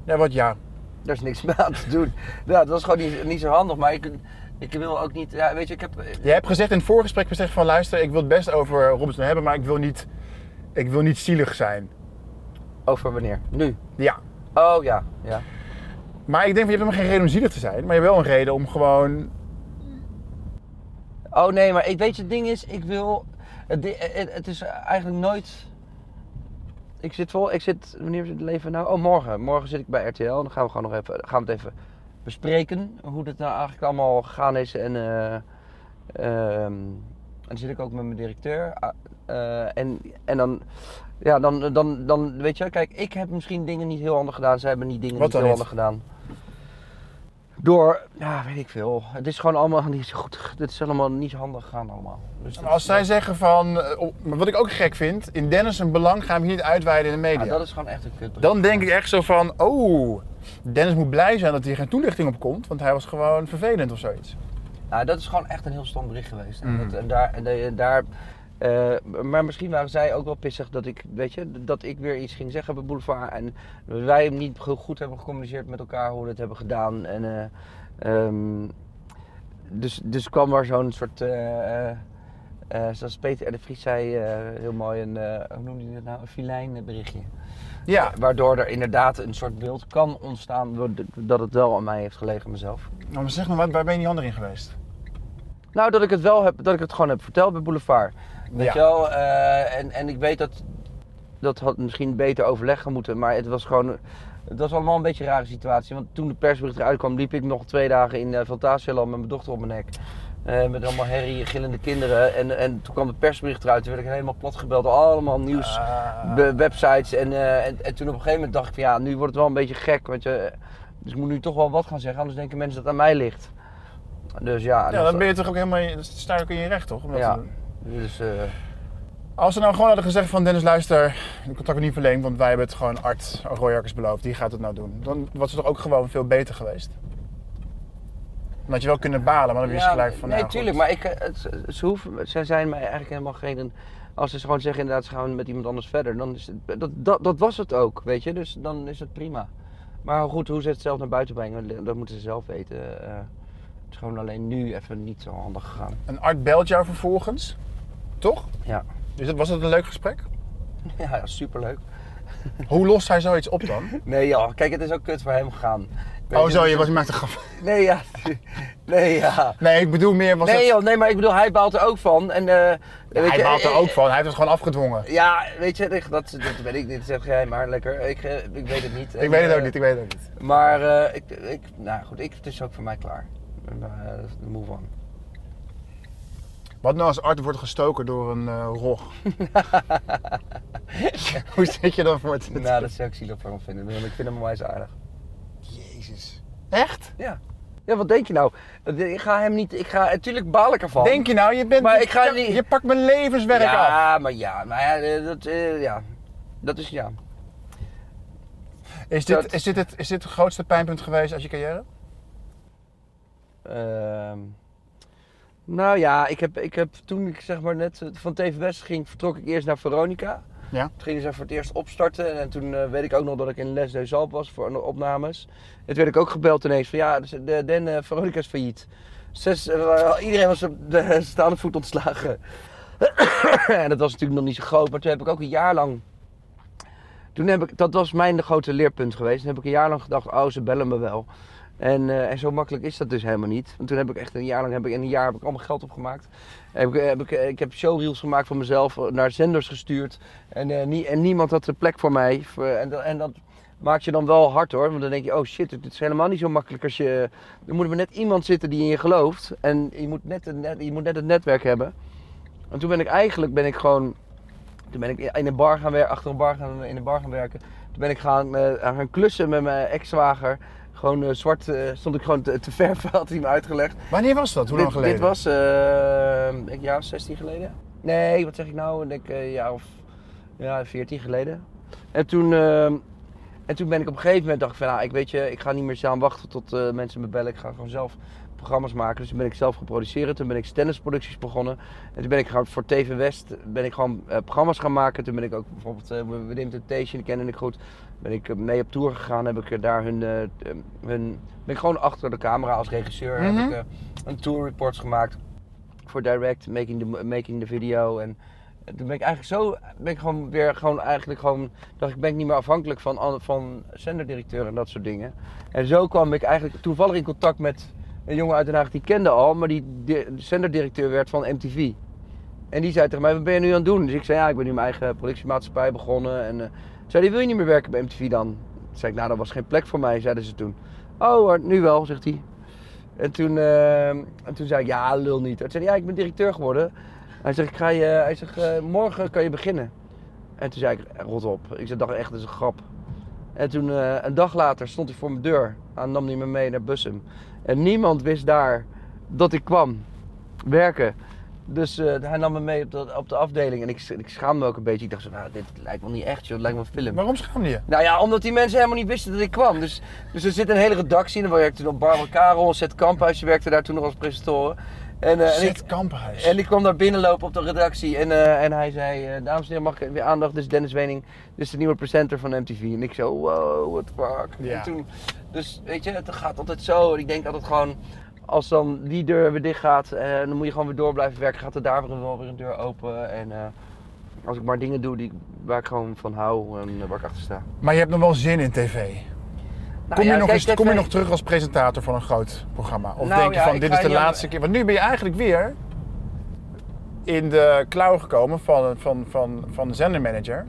Ja, wat ja. daar is niks *laughs* meer aan te doen. Ja, dat was gewoon niet, niet zo handig. Maar ik, ik wil ook niet, ja, weet je, ik heb... Je hebt gezegd in het voorgesprek gezegd van luister, ik wil het best over Robinson hebben, maar ik wil niet, ik wil niet zielig zijn. Over wanneer? Nu? Ja. Oh ja, ja. Maar ik denk van je hebt helemaal geen reden om zielig te zijn, maar je hebt wel een reden om gewoon. Oh nee, maar ik weet je, het ding is, ik wil. Het, is eigenlijk nooit. Ik zit vol. Ik zit. Wanneer zit het leven nou? Oh, morgen. Morgen zit ik bij RTL. En dan gaan we gewoon nog even. Gaan we het even bespreken. Hoe dit nou eigenlijk allemaal gegaan is. En. en dan zit ik ook met mijn directeur. Ah, eh, en, en dan. Ja, dan, dan, dan. Weet je, kijk, ik heb misschien dingen niet heel handig gedaan. Zij hebben niet dingen niet heel handig gedaan. Door, ja, weet ik veel. Het is gewoon allemaal niet zo goed. Het is allemaal niet zo handig gegaan allemaal. Dus dat- Als zij zeggen van, eh, wat ik ook gek vind, in Dennis een belang gaan we hier niet uitweiden in de Ja, media. dat is gewoon echt een kut. Dan denk ik echt zo van, oh, Dennis moet blij zijn dat hier geen toelichting op komt, want hij was gewoon vervelend of zoiets. Nou, dat is gewoon echt een heel stom bericht geweest. En, Mhm. dat- en daar, en, daar, eh, maar misschien waren zij ook wel pissig dat ik, weet je, dat ik weer iets ging zeggen bij Boulevard. En wij hem niet goed hebben gecommuniceerd met elkaar hoe we het hebben gedaan. En, eh, ehm, dus, dus kwam er zo'n soort, eh, zoals Peter R. de Vries zei, heel mooi, een, hoe noemde hij dat nou, een filijn berichtje. Ja, Waardoor er inderdaad een soort beeld kan ontstaan dat het wel aan mij heeft gelegen mezelf. nou, maar zeg maar, waar, ben je niet handig in geweest? Nou, dat ik het wel heb, dat ik het gewoon heb verteld bij Boulevard. Weet Ja. je wel? eh, en, en ik weet dat dat had misschien beter overleggen moeten, maar het was gewoon. Het was allemaal een beetje een rare situatie. Want toen de persbericht eruit kwam, liep ik nog twee dagen in uh, Fantasieland met mijn dochter op mijn nek. Eh, met allemaal herrie, gillende kinderen. En, en toen kwam de persbericht eruit. Toen werd ik helemaal plat gebeld door allemaal nieuws. Ah. websites. En, en, en toen op een gegeven moment dacht ik van ja, nu wordt het wel een beetje gek. Want je, dus ik moet nu toch wel wat gaan zeggen, anders denken mensen dat het aan mij ligt. Dus ja, ja, dan ben je toch ook helemaal, sta je ook in je recht toch? Om dat Ja. te doen? Dus, eh, Als ze nou gewoon hadden gezegd van Dennis luister, contract wordt niet verlengd, want wij hebben het gewoon Art Royakkers beloofd, die gaat het nou doen. Dan was het toch ook gewoon veel beter geweest? Dan had je wel kunnen balen, maar dan wist je gelijk van nee, nou, tuurlijk, goed. maar ik, eh, het, ze hoeven, zij zijn mij eigenlijk helemaal geen. Als ze gewoon zeggen inderdaad, ze gaan met iemand anders verder, dan is het, dat, dat, dat was het ook, weet je. Dus dan is het prima. Maar goed, hoe ze het zelf naar buiten brengen, dat moeten ze zelf weten. Eh, het is gewoon alleen nu even niet zo handig gegaan. En Art belt jou vervolgens, toch? Ja. Dus dat- was dat een leuk gesprek? *laughs* Ja, ja, superleuk. *laughs* Hoe lost hij zoiets op dan? Nee ja, kijk, het is ook kut voor hem gegaan. Weet Oh je, zo, dus- je was, maakt een grap. *laughs* Nee ja, nee ja. Nee, ik bedoel meer was Nee het... joh, nee, maar ik bedoel, hij baalt er ook van. En, eh, weet hij je, baalt er eh, ook van. Hij heeft het gewoon afgedwongen. Ja, weet je, dat, dat weet ik niet. Zeg jij maar lekker. Ik, eh, ik weet het niet. Ik En, weet het ook niet, ik weet het ook niet. Maar eh, ik, ik, nou goed, ik, het is ook voor mij klaar. Uh, move on. Wat nou als Art wordt gestoken door een eh, rog? *laughs* Hoe zit je dan voor het? Nou, dat zou ik zielig voor hem vinden. Want ik vind hem onwijs aardig. Jezus. Echt? Ja. Ja, wat denk je nou? Ik ga hem niet... Ik ga... Natuurlijk baal ik ervan. Denk je nou, je bent... Maar ik ga je, niet- je pakt mijn levenswerk af. ja, maar ja. Maar ja, eh, dat, eh, ja. Dat is ja. Is Dat- dit, is, dit het, is dit het grootste pijnpunt geweest uit je carrière? Ehm, nou ja, ik heb, ik heb toen ik zeg maar net eh, van TV West ging, vertrok ik eerst naar Veronica. Ja. Toen gingen ze voor het eerst opstarten en toen eh, weet ik ook nog dat ik in Les des Alpes was voor de opnames. En toen werd ik ook gebeld ineens van ja, de, Den eh, Veronica is failliet. Zes, iedereen was op de *laughs* staande voet ontslagen. *coughs* en dat was natuurlijk nog niet zo groot, maar toen heb ik ook een jaar lang... Toen heb ik, dat was mijn grote leerpunt geweest. Toen heb ik een jaar lang gedacht, oh ze bellen me wel. En, eh, en zo makkelijk is dat dus helemaal niet. Want toen heb ik echt een jaar lang, heb ik, in een jaar heb ik allemaal geld opgemaakt. Heb ik, heb ik, ik heb showreels gemaakt voor mezelf, eh, naar zenders gestuurd. En, eh, nie- en niemand had de plek voor mij. En, en dat maakt je dan wel hard hoor. Want dan denk je, oh shit, het is helemaal niet zo makkelijk als je... Er moet maar net iemand zitten die in je gelooft. En je moet net, het je moet net het netwerk hebben. En toen ben ik eigenlijk, ben ik gewoon... Toen ben ik in een bar gaan werken, achter een bar gaan, in een bar gaan werken. Toen ben ik gaan, eh, gaan klussen met mijn ex-zwager. Gewoon eh, zwart eh, stond ik gewoon te, te verven, *laughs* had hij me uitgelegd. Wanneer was dat? Hoe lang dit, geleden? Dit was denk ik een jaar of 16 geleden. Nee, wat zeg ik nou? Ik denk eh, een jaar of ja, 14 geleden. En toen, en toen ben ik op een gegeven moment dacht ik van, nou, ik weet je, ik ga niet meer staan wachten tot mensen me bellen. Ik ga gewoon zelf programma's maken. Dus toen ben ik zelf gaan produceren. Toen ben ik tennisproducties begonnen. En toen ben ik gewoon voor TV West ben ik gewoon programma's gaan maken. Toen ben ik ook bijvoorbeeld uh, Within Temptation, kende ik goed. Ben ik eh, mee op tour gegaan. Heb ik eh, daar hun, eh, hun ben ik gewoon achter de camera als regisseur. Mhm. Heb ik eh, een tour reports gemaakt voor direct, making the, making the video. En toen ben ik eigenlijk zo, ben ik gewoon weer gewoon eigenlijk gewoon, dacht ik ben ik niet meer afhankelijk van, an- van zenderdirecteur en dat soort dingen. En zo kwam ik eigenlijk toevallig in contact met een jongen uit Den Haag die ik kende al, maar die di- zenderdirecteur werd van MTV. En die zei tegen mij, wat ben je nu aan het doen? Dus ik zei, ja, ik ben nu mijn eigen productiemaatschappij begonnen. En zei hij, wil je niet meer werken bij MTV dan? Toen zei ik, nou, dat was geen plek voor mij, zeiden ze toen. Oh, nu wel, zegt hij. En toen, eh, en toen zei ik, ja, lul niet. Toen zei hij, ja, ik ben directeur geworden. Hij zegt, ik ga je, hij zegt, eh, morgen kan je beginnen. En toen zei ik, rot op. Ik zei, dacht echt, dat is een grap. En toen, eh, een dag later, stond hij voor mijn deur. Hij nam hij me mee naar Bussum. En niemand wist daar dat ik kwam werken. Dus eh, hij nam me mee op de, op de afdeling. En ik, ik schaamde me ook een beetje. Ik dacht zo, nou, dit lijkt wel niet echt, joh. Het lijkt wel een film. Waarom schaamde je? Nou ja, omdat die mensen helemaal niet wisten dat ik kwam. Dus, dus er zit een hele redactie in. Dan werkte nog Barbara Karel, Zet Kamphuis, die werkte daar toen nog als presentatoren. En, eh, en, ik, Zet Kampenhuis. en ik kwam daar binnenlopen op de redactie. En, eh, en hij zei, dames en heren, mag ik weer aandacht? Dit is Dennis Wening. Dit is de nieuwe presenter van MTV. En ik zo, wow, what the fuck. Ja. En toen, dus weet je, het gaat altijd zo. En ik denk altijd gewoon, als dan die deur weer dicht gaat, eh, dan moet je gewoon weer door blijven werken. Gaat er daar weer wel weer een deur open. En eh, als ik maar dingen doe die, waar ik gewoon van hou en waar ik achter sta. Maar je hebt nog wel zin in tv. Nou Kom, je nog kijk, eens, kom je nog terug als presentator van een groot programma? Of Nou denk je ja, van dit is de laatste keer? Want nu ben je eigenlijk weer in de klauw gekomen van, van, van, van de zendermanager.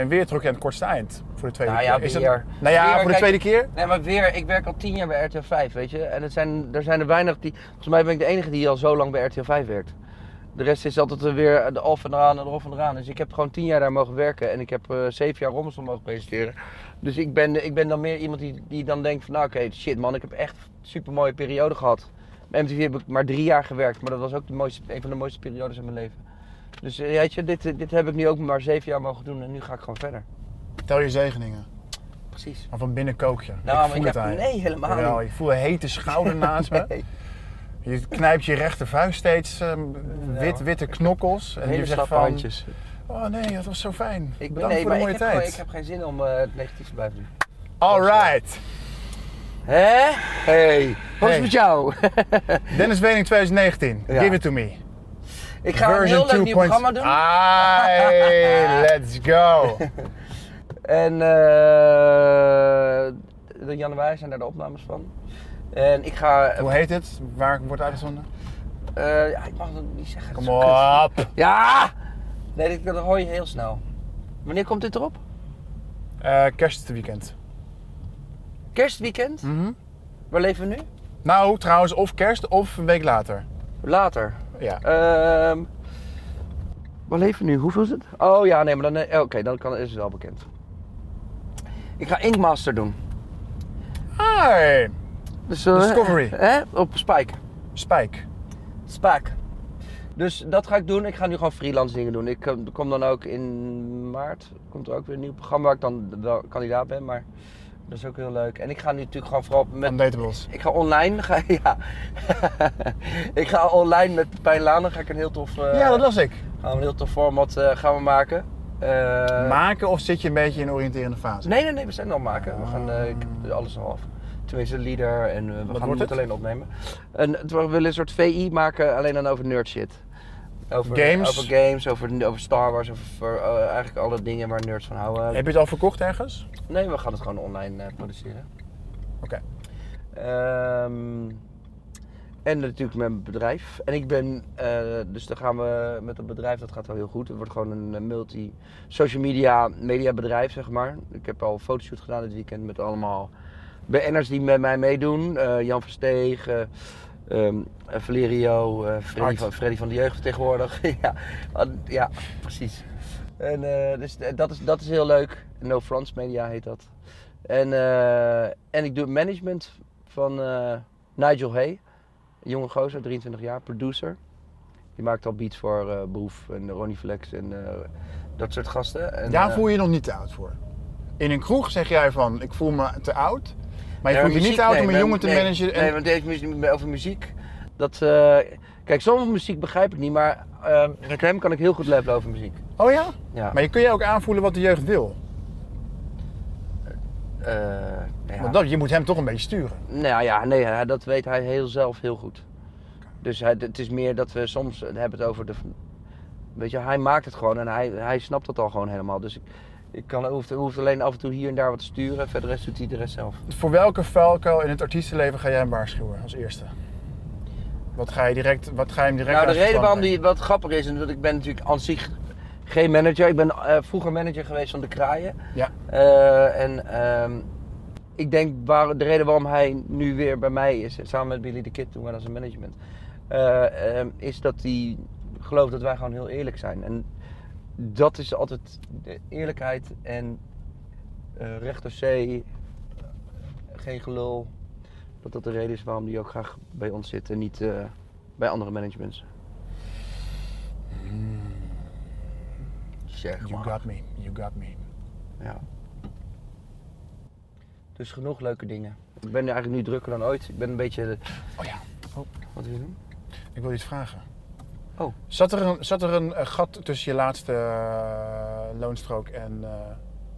En weer terug aan het kortste eind voor de tweede Nou ja, keer. Is nou ja, Weer, voor de tweede keer? Nee, maar weer, ik werk al tien jaar bij RTL 5, weet je. En het zijn, er zijn er weinig die... Volgens mij ben ik de enige die al zo lang bij RTL 5 werkt. De rest is altijd er weer de of en eraan en de of en eraan. Dus ik heb gewoon tien jaar daar mogen werken. En ik heb eh, zeven jaar Rommelson mogen presenteren. Dus ik ben, ik ben dan meer iemand die, die dan denkt van... Nou oké, shit man, ik heb echt een super mooie periode gehad. Bij MTV heb ik maar drie jaar gewerkt. Maar dat was ook de mooiste, een van de mooiste periodes in mijn leven. Dus eh, weet je, dit, dit heb ik nu ook maar zeven jaar mogen doen. En nu ga ik gewoon verder. Tel je zegeningen. Precies. Maar van binnen kook je. Nou, ik maar voel ik het je. nee, helemaal Jawel, niet. ik voel een hete schouder *laughs* naast me. Nee. Je knijpt je rechtervuist steeds ehm, wit, witte knokkels. En Hele je zegt van, handjes. oh nee, dat was zo fijn. Ik ben, Bedankt nee, voor de mooie ik tijd. ik heb geen zin om eh, het negatief te blijven doen. Alright. Hè? Hey, wat Hey. is met jou? Dennis Wening *laughs* 2019. Ja. Give it to me. Ik ga een heel leuk nieuw programma doen. Ai, *laughs* let's go. En uh, in januari zijn daar de opnames van. En ik ga... Hoe heet het? Waar wordt uitgezonden? Uh, ja, ik mag het niet zeggen. Kom op. Ja! Nee, dat, hoor je heel snel. Wanneer komt dit erop? Uh, kerstweekend. Kerstweekend? Mm Waar leven we nu? Nou, trouwens, of kerst of een week later. Later? Ja. Uh, waar leven we nu? Hoeveel is het? Oh ja, nee, maar dan, eh, oké, dan kan, is het wel bekend. Ik ga Inkmaster doen. Hi. Dus, uh, Discovery. Hè? Op Spike. Spike. Spike. Dus dat ga ik doen. Ik ga nu gewoon freelance dingen doen. Ik kom dan ook in maart. Komt er ook weer een nieuw programma waar ik dan wel kandidaat ben. Maar dat is ook heel leuk. En ik ga nu natuurlijk gewoon vooral met... Ik ga online... Ga, *laughs* ja. *laughs* ik ga online met Pepijn Lanen ga ik een heel tof... Uh, ja, dat las ik. Gaan we een heel tof format uh, gaan we maken. Uh, maken of zit je een beetje in een oriënterende fase? Nee, nee, nee. We zijn al maken. We gaan uh, alles al af. Tenminste, leader en we Wat gaan het alleen opnemen. En we willen een soort VI maken alleen dan over nerd shit. Over games? Over games, over, over Star Wars, over uh, eigenlijk alle dingen waar nerds van houden. Heb je het al verkocht ergens? Nee, we gaan het gewoon online uh, produceren. Oké. Okay. Um, en natuurlijk met mijn bedrijf. En ik ben, uh, dus dan gaan we met het bedrijf, dat gaat wel heel goed. Het wordt gewoon een multi social media media bedrijf, zeg maar. Ik heb al een fotoshoot gedaan dit weekend met allemaal BN'ers die met mij meedoen. Jan Versteeg, um, Valerio, uh, Freddy, van, Freddy van de Jeugd tegenwoordig. *laughs* ja, ja, precies. En, dus dat is, dat is heel leuk. No Fronts Media heet dat. En, en ik doe management van Nigel Hay. Een jonge gozer, 23 jaar, producer. Die maakt al beats voor Boef en Ronnie Flex en dat soort gasten. En, Daar voel je je nog niet te oud voor. In een kroeg zeg jij van, ik voel me te oud. Maar je ja, voelt je niet oud nee, om een jongen te managen. En... Nee, want deze muziek, over muziek. Dat, uh, kijk, sommige muziek begrijp ik niet, maar met hem kan ik heel goed levelen over muziek. Oh ja? ja. Maar je kun je ook aanvoelen wat de jeugd wil? ja. Want dat, je moet hem toch een beetje sturen. Nou ja, nee, dat weet hij heel zelf heel goed. Dus hij, het is meer dat we soms hebben het over de. Weet je, hij maakt het gewoon en hij, hij snapt het al gewoon helemaal. Dus ik, ik kan, hoeft, hoeft alleen af en toe hier en daar wat te sturen. Verder rest doet hij de rest zelf. Voor welke valkuil in het artiestenleven ga jij hem waarschuwen als eerste? Wat ga je, direct, wat ga je hem direct Nou, de reden waarom die wat grappig is, en dat ik ben natuurlijk aan zich geen manager. Ik ben uh, vroeger manager geweest van de Kraaien. Ja. Uh, en uh, ik denk waar, de reden waarom hij nu weer bij mij is, samen met Billy the Kid toen we als een management, uh, is dat hij gelooft dat wij gewoon heel eerlijk zijn. En dat is altijd de eerlijkheid en uh, recht door zee, geen gelul. Dat dat de reden is waarom hij ook graag bij ons zit en niet uh, bij andere managements. Mm. Zeg You got me, you got me. Ja. Dus genoeg leuke dingen. Ik ben eigenlijk nu drukker dan ooit. Ik ben een beetje... Oh ja. Oh. Wat wil je doen? Ik wil iets vragen. Oh. Zat er een, zat er een uh, gat tussen je laatste uh, loonstrook en, uh,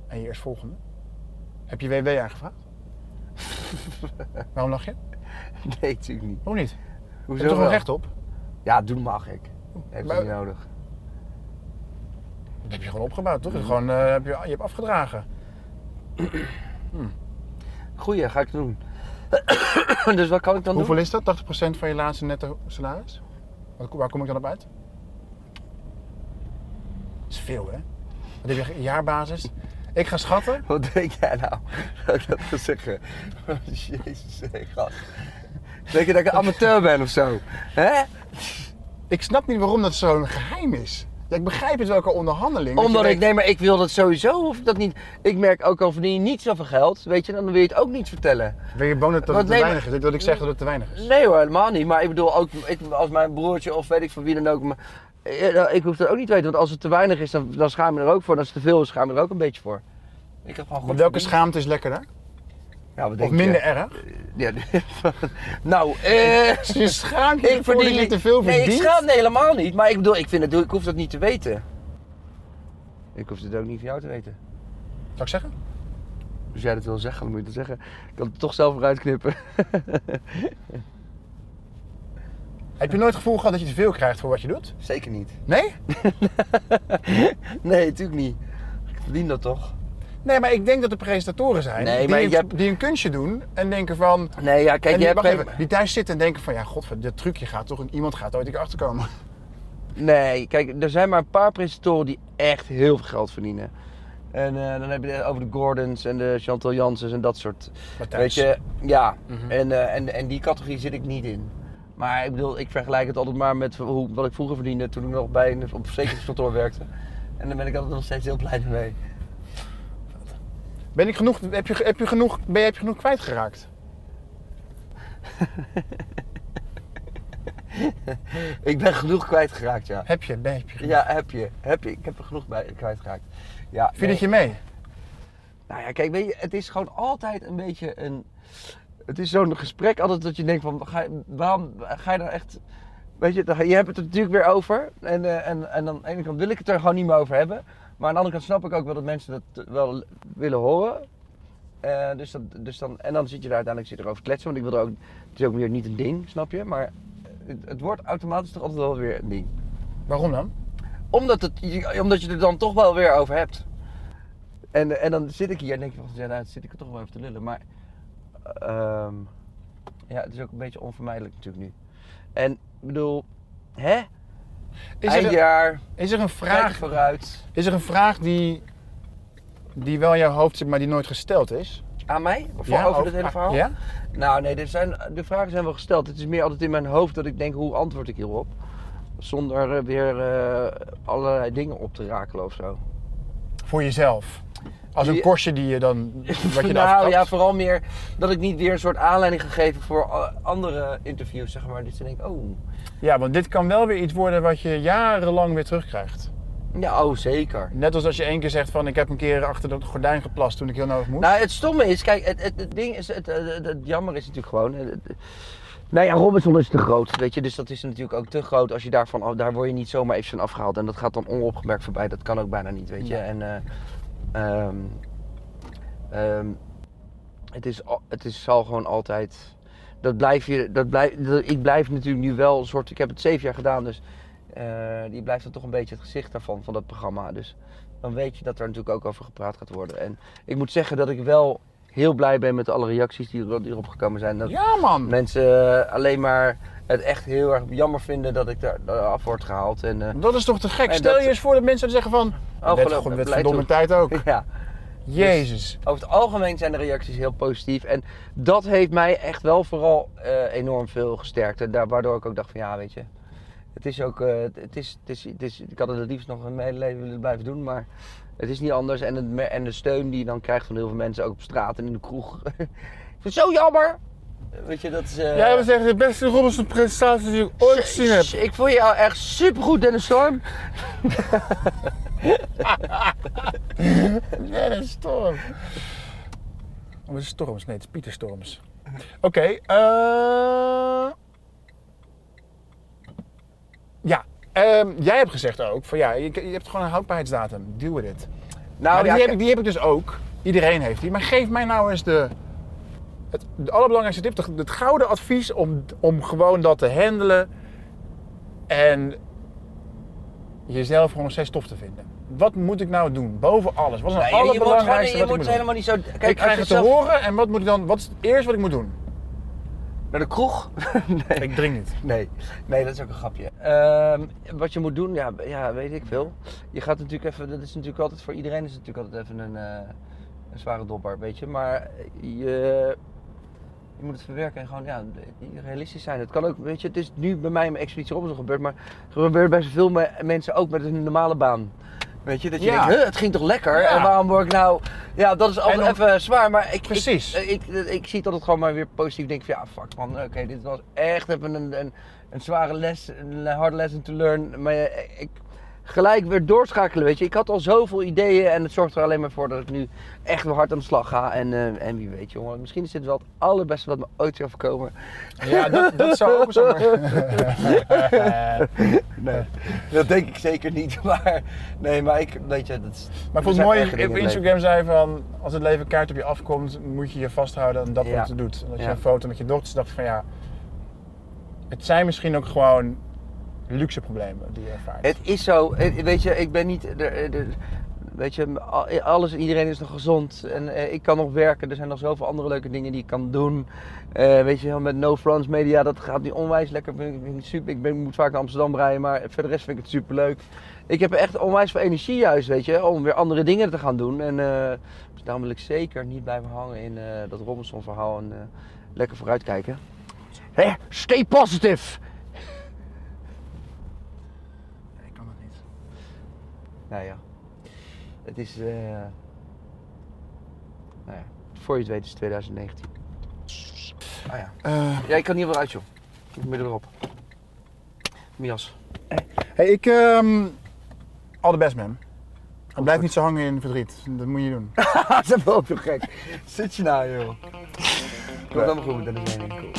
en je eerstvolgende? Heb je WW aangevraagd? *laughs* Waarom lach je? Nee, natuurlijk niet. Hoe niet? Hoezo Heb je toch wel? een recht op? Ja, doen mag ik. Heeft Maar- niet nodig. Dat heb je gewoon opgebouwd, toch? Gewoon, eh, heb je, je hebt afgedragen. *clears throat* Goeie, ga ik doen. *coughs* dus wat kan ik dan Hoeveel doen? is dat? 80% van je laatste netto salaris? Waar kom ik dan op uit? Dat is veel, hè? Wat heb je een jaarbasis? Ik ga schatten. Wat denk jij nou? *laughs* Dat ik dat ga zeggen? *laughs* Jezus, hé, gast. Denk je dat ik een amateur ben of zo? Hè? Ik snap niet waarom dat zo'n geheim is. Ja, ik begrijp het welke onderhandeling. Omdat ik, denkt, nee, maar ik wil dat sowieso, ik dat niet. Ik merk ook al verdien je niet zoveel geld, weet je, dan wil je het ook niet vertellen. Ben je bang dat het te nee, weinig is? Dat ik zeg dat het te weinig is. Nee hoor, helemaal niet. Maar ik bedoel ook, ik, als mijn broertje of weet ik van wie dan ook. Maar, eh, nou, ik hoef dat ook niet te weten, want als het te weinig is, dan, dan schaam je er ook voor. En als het te veel is, schaam je er ook een beetje voor. Ik heb gewoon Maar welke schaamte is lekkerder? Ja, wat Of denk minder je? erg? Ja, *laughs* nou, eh... *laughs* Je schaamt *laughs* ik dat je te veel Nee, verdient? ik schaam me helemaal niet. Maar ik bedoel, ik, vind het, ik hoef dat niet te weten. Ik hoef het ook niet van jou te weten. Zou ik zeggen? Als jij dat wil zeggen, dan moet je het zeggen. Ik kan het toch zelf eruit knippen. Heb je nooit het gevoel gehad dat je te veel krijgt voor wat je doet? Zeker niet. Nee? Nee, natuurlijk niet. Ik verdien dat toch? Nee, maar ik denk dat er presentatoren zijn Nee, die, een, hebt- die een kunstje doen en denken van... Nee, ja, kijk, en je die, hebt... even- die thuis zitten en denken van, ja, god, dit trucje gaat toch, iemand gaat ooit een keer achterkomen. Nee, kijk, er zijn maar een paar presentatoren die echt heel veel geld verdienen. En eh, dan heb je het over de Gordons en de Chantal Janssens en dat soort. Matthijs. Weet je, ja. Mhm. en, eh, en, en die categorie zit ik niet in. Maar ik bedoel, ik vergelijk het altijd maar met hoe, wat ik vroeger verdiende toen ik nog bij een op een verzekeringskantoor werkte. En daar ben ik altijd nog steeds heel blij mee. Ben ik genoeg, heb je, heb je genoeg, ben je, heb je genoeg kwijtgeraakt? *laughs* Ik ben genoeg kwijtgeraakt, ja. Heb je, ben, heb je genoeg? Ja, heb je. Heb je. Ik heb er genoeg bij kwijtgeraakt. Ja, Viel nee. het je mee? Nou ja, kijk, weet je, het is gewoon altijd een beetje een. Het is zo'n gesprek altijd dat je denkt van, ga waarom ga je daar echt. Weet je, je hebt het er natuurlijk weer over. En, eh, en, en dan aan de ene kant wil ik het er gewoon niet meer over hebben. Maar aan de andere kant snap ik ook wel dat mensen dat wel willen horen. Eh, dus dat, dus dan, en dan zit je daar uiteindelijk zit erover kletsen. Want ik wil er ook, het is ook weer niet een ding, snap je? Maar het, het wordt automatisch toch altijd wel weer een ding. Waarom dan? Omdat, het, je- omdat je er dan toch wel weer over hebt. En, en dan zit ik hier en denk je van, ja, nou, zit ik er toch wel even te lullen. Maar ehm, ja, het is ook een beetje onvermijdelijk natuurlijk nu. En ik bedoel, hè? Is er, een, Eindjaar, is er een vraag vooruit. is er een vraag die, die wel in jouw hoofd zit, maar die nooit gesteld is? Aan mij? Of over dit hele verhaal? Ja? Nou nee, er zijn, de vragen zijn wel gesteld. Het is meer altijd in mijn hoofd dat ik denk, hoe antwoord ik hierop? Zonder eh, weer eh, allerlei dingen op te rakelen of zo. Voor jezelf. Als een Ja. korstje die je dan, *laughs* wat je nou ja, vooral meer dat ik niet weer een soort aanleiding ga geven voor eh, andere interviews, zeg maar. Dus dan denk ik, oh, Ja, want dit kan wel weer iets worden wat je jarenlang weer terugkrijgt. ja, oh zeker. Net als als je één keer zegt van ik heb een keer achter dat gordijn geplast toen ik heel nodig moest. Nou, het stomme is, kijk, het, het, het ding is, het, het, het- jammer is natuurlijk gewoon. Het, het- nou ja, Robinson is te groot, weet je, dus dat is natuurlijk ook te groot als je daarvan, daar word je niet zomaar even van afgehaald en dat gaat dan onopgemerkt voorbij, dat kan ook bijna niet, weet je. En eh, ehm, ehm, het, is, het is, zal gewoon altijd, dat blijf je, dat blijf, dat- ik blijf natuurlijk nu wel een soort, ik heb het zeven jaar gedaan, dus eh, die blijft dan toch een beetje het gezicht daarvan, van dat programma, dus dan weet je dat er natuurlijk ook over gepraat gaat worden. En ik moet zeggen dat ik wel heel blij ben met alle reacties die er- die erop gekomen zijn. Dat ja man! mensen eh, alleen maar het echt heel erg jammer vinden dat ik daar af word gehaald. En, eh, Dat is toch te gek? Stel dat- je eens voor dat mensen zeggen van... Oh, wet, geloof me, wet blij verdomme tijd ook. *laughs* ja, Jezus. over het algemeen zijn de reacties heel positief. En dat heeft mij echt wel vooral eh, enorm veel gesterkt. En daar, waardoor ik ook dacht van ja, weet je... Het is ook, eh, het is, het is, het is, ik had het het liefst nog mijn hele leven willen blijven doen, maar het is niet anders. En, het, en de steun die je dan krijgt van heel veel mensen, ook op straat en in de kroeg. *laughs* ik vind het zo jammer! Weet je, dat is... Jij wil zeggen de beste Robinson presentatie die ik ooit gezien heb. Ik vond jou echt supergoed, Dennis Storm. *laughs* *laughs* Dat is Storm. Oh, het is Storms. Nee, het is Pieter Storms. Oké, eh... Ja, ehm, jij hebt gezegd ook van ja, je, je hebt gewoon een houdbaarheidsdatum. Deal with it. Nou, maar die, ja, heb ik, die heb ik dus ook. Iedereen heeft die. Maar geef mij nou eens de, het de allerbelangrijkste tip. Het gouden advies om, om gewoon dat te handelen. En jezelf gewoon steeds tof te vinden. Wat moet ik nou doen? Boven alles. Wat is nou Nee, het je moet, gewoon, allerbelangrijkste je moet moet helemaal niet zo... Kijk, ik krijg het te horen en wat moet ik dan? Wat is het eerste wat ik moet doen? Naar de kroeg? *laughs* nee. Ik drink niet. Nee. nee, dat is ook een grapje. Ehm, wat je moet doen, ja, ja, weet ik veel. Je gaat natuurlijk even, dat is natuurlijk altijd voor iedereen is het natuurlijk altijd even een, eh, een zware dobber, weet je. Maar je, je moet het verwerken en gewoon ja, realistisch zijn. Het kan ook, weet je, het is nu bij mij mijn expeditie Robinson gebeurd, maar het gebeurt bij zoveel me- mensen ook met een normale baan. Weet je, dat je Ja. denkt, het ging toch lekker? Ja. En waarom word ik nou... Ja, dat is altijd om- even zwaar, maar ik, Precies. ik, ik, ik, ik zie het altijd gewoon maar weer positief. denk van, ja, fuck man, oké, dit was echt even een, een, een zware les, een hard lesson to learn. Maar eh, ik gelijk weer doorschakelen, weet je. Ik had al zoveel ideeën en het zorgt er alleen maar voor dat ik nu echt weer hard aan de slag ga. En, eh, en wie weet, jongen, misschien is dit wel het allerbeste wat me ooit zou overkomen. Ja, dat, dat zou ook zo. *laughs* Nee, dat denk ik zeker niet. *laughs* Maar nee, maar ik, weet je, dat is... Maar ik vond het mooi op Instagram zei van als het leven kaart op je afkomt, moet je je vasthouden aan dat Ja. wat je doet. En dat je Ja. een foto met je dochters dacht van ja, Het zijn misschien ook gewoon luxe problemen die je ervaart. Het is zo, weet je, ik ben niet. De, de, weet je, al- alles, iedereen is nog gezond en eh, ik kan nog werken. Er zijn nog zoveel andere leuke dingen die ik kan doen. Eh, weet je, wel, met No France Media, dat gaat nu onwijs lekker. Vind ik, vind ik super. Ik ben, moet vaak naar Amsterdam rijden, maar voor de rest vind ik het super leuk. Ik heb echt onwijs veel energie juist, weet je, om weer andere dingen te gaan doen. En eh, dus daarom wil ik zeker niet blijven hangen in eh, dat Robinson verhaal en eh, lekker vooruitkijken. Hé, stay positive! ik kan dat niet. Nou ja, het is. eh nou ja, voor je het weet is het 2019. Ah ja. Eh, Ja, ik kan hier wel uit, joh. Ik moet erop. Mias. hey, ik... ehm all the best, man. En blijf niet zo hangen in verdriet. Dat moet je doen. *laughs* dat is wel zo gek. Zit je nou, joh? *laughs* Komt allemaal goed, dat is ding. Cool.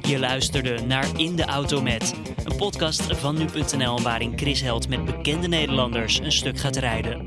Je luisterde naar In de Auto Met, podcast van nu.nl waarin Chris Held met bekende Nederlanders een stuk gaat rijden.